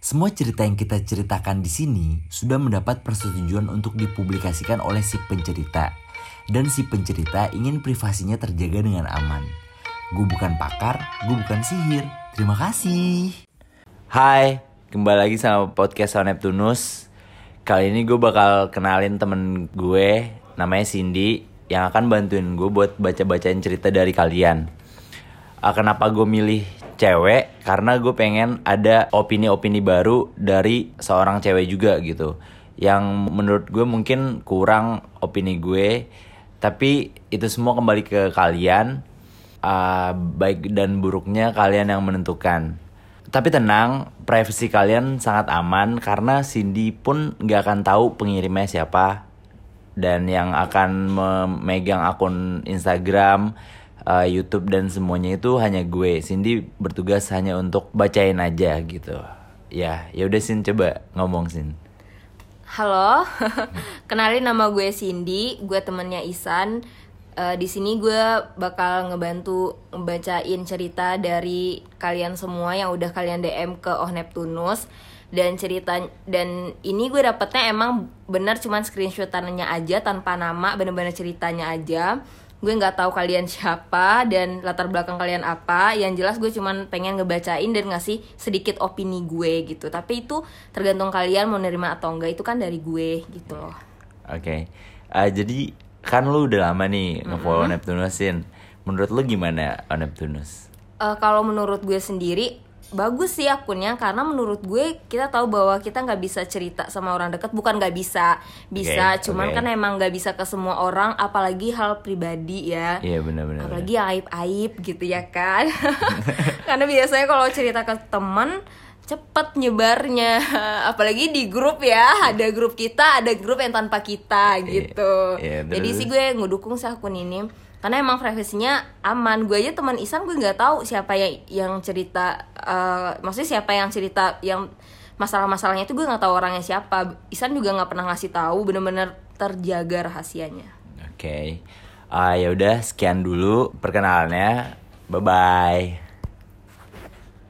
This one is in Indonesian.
Semua cerita yang kita ceritakan di sini sudah mendapat persetujuan untuk dipublikasikan oleh si pencerita. Dan si pencerita ingin privasinya terjaga dengan aman. Gue bukan pakar, gue bukan sihir. Terima kasih. Hai, kembali lagi sama podcast Sound Neptunus. Kali ini gue bakal kenalin temen gue, namanya Cindy, yang akan bantuin gue buat baca-bacain cerita dari kalian. Ah, kenapa gue milih cewek? Karena gue pengen ada opini-opini baru dari seorang cewek juga gitu. Yang menurut gue mungkin kurang opini gue, tapi itu semua kembali ke kalian. Ah, baik dan buruknya kalian yang menentukan. Tapi tenang, privasi kalian sangat aman karena Cindy pun nggak akan tahu pengirimnya siapa dan yang akan memegang akun Instagram, uh, YouTube dan semuanya itu hanya gue. Cindy bertugas hanya untuk bacain aja gitu. Ya, ya udah Sin coba ngomong Sin. Halo, kenalin nama gue Cindy, gue temennya Isan. Uh, di sini gue bakal ngebantu ngebacain cerita dari kalian semua yang udah kalian DM ke Oh Neptunus dan cerita dan ini gue dapetnya emang bener cuman screenshotannya aja tanpa nama bener-bener ceritanya aja gue nggak tahu kalian siapa dan latar belakang kalian apa. Yang jelas gue cuman pengen ngebacain dan ngasih sedikit opini gue gitu. Tapi itu tergantung kalian mau nerima atau enggak itu kan dari gue gitu loh. Oke. Okay. uh, jadi kan lu udah lama nih ngefollow mm -hmm. Neptunusin menurut lu gimana Neptunus? Uh, kalau menurut gue sendiri bagus sih akunnya karena menurut gue kita tahu bahwa kita nggak bisa cerita sama orang dekat bukan nggak bisa bisa okay, cuman okay. kan emang nggak bisa ke semua orang apalagi hal pribadi ya. Iya yeah, benar-benar apalagi aib aib gitu ya kan. Karena biasanya kalau cerita ke teman cepet nyebarnya. Apalagi di grup ya ada grup kita ada grup yang tanpa kita iya, gitu. yeah, yeah, jadi sih gue ngedukung sih akun ini karena emang privasinya aman. Gue aja teman Isan gue nggak tahu siapa yang yang cerita uh, maksudnya siapa yang cerita yang masalah-masalahnya itu gue nggak tahu orangnya siapa. Isan juga nggak pernah ngasih tahu bener-bener terjaga rahasianya. Oke. Okay. uh, ya udah sekian dulu perkenalannya. Bye bye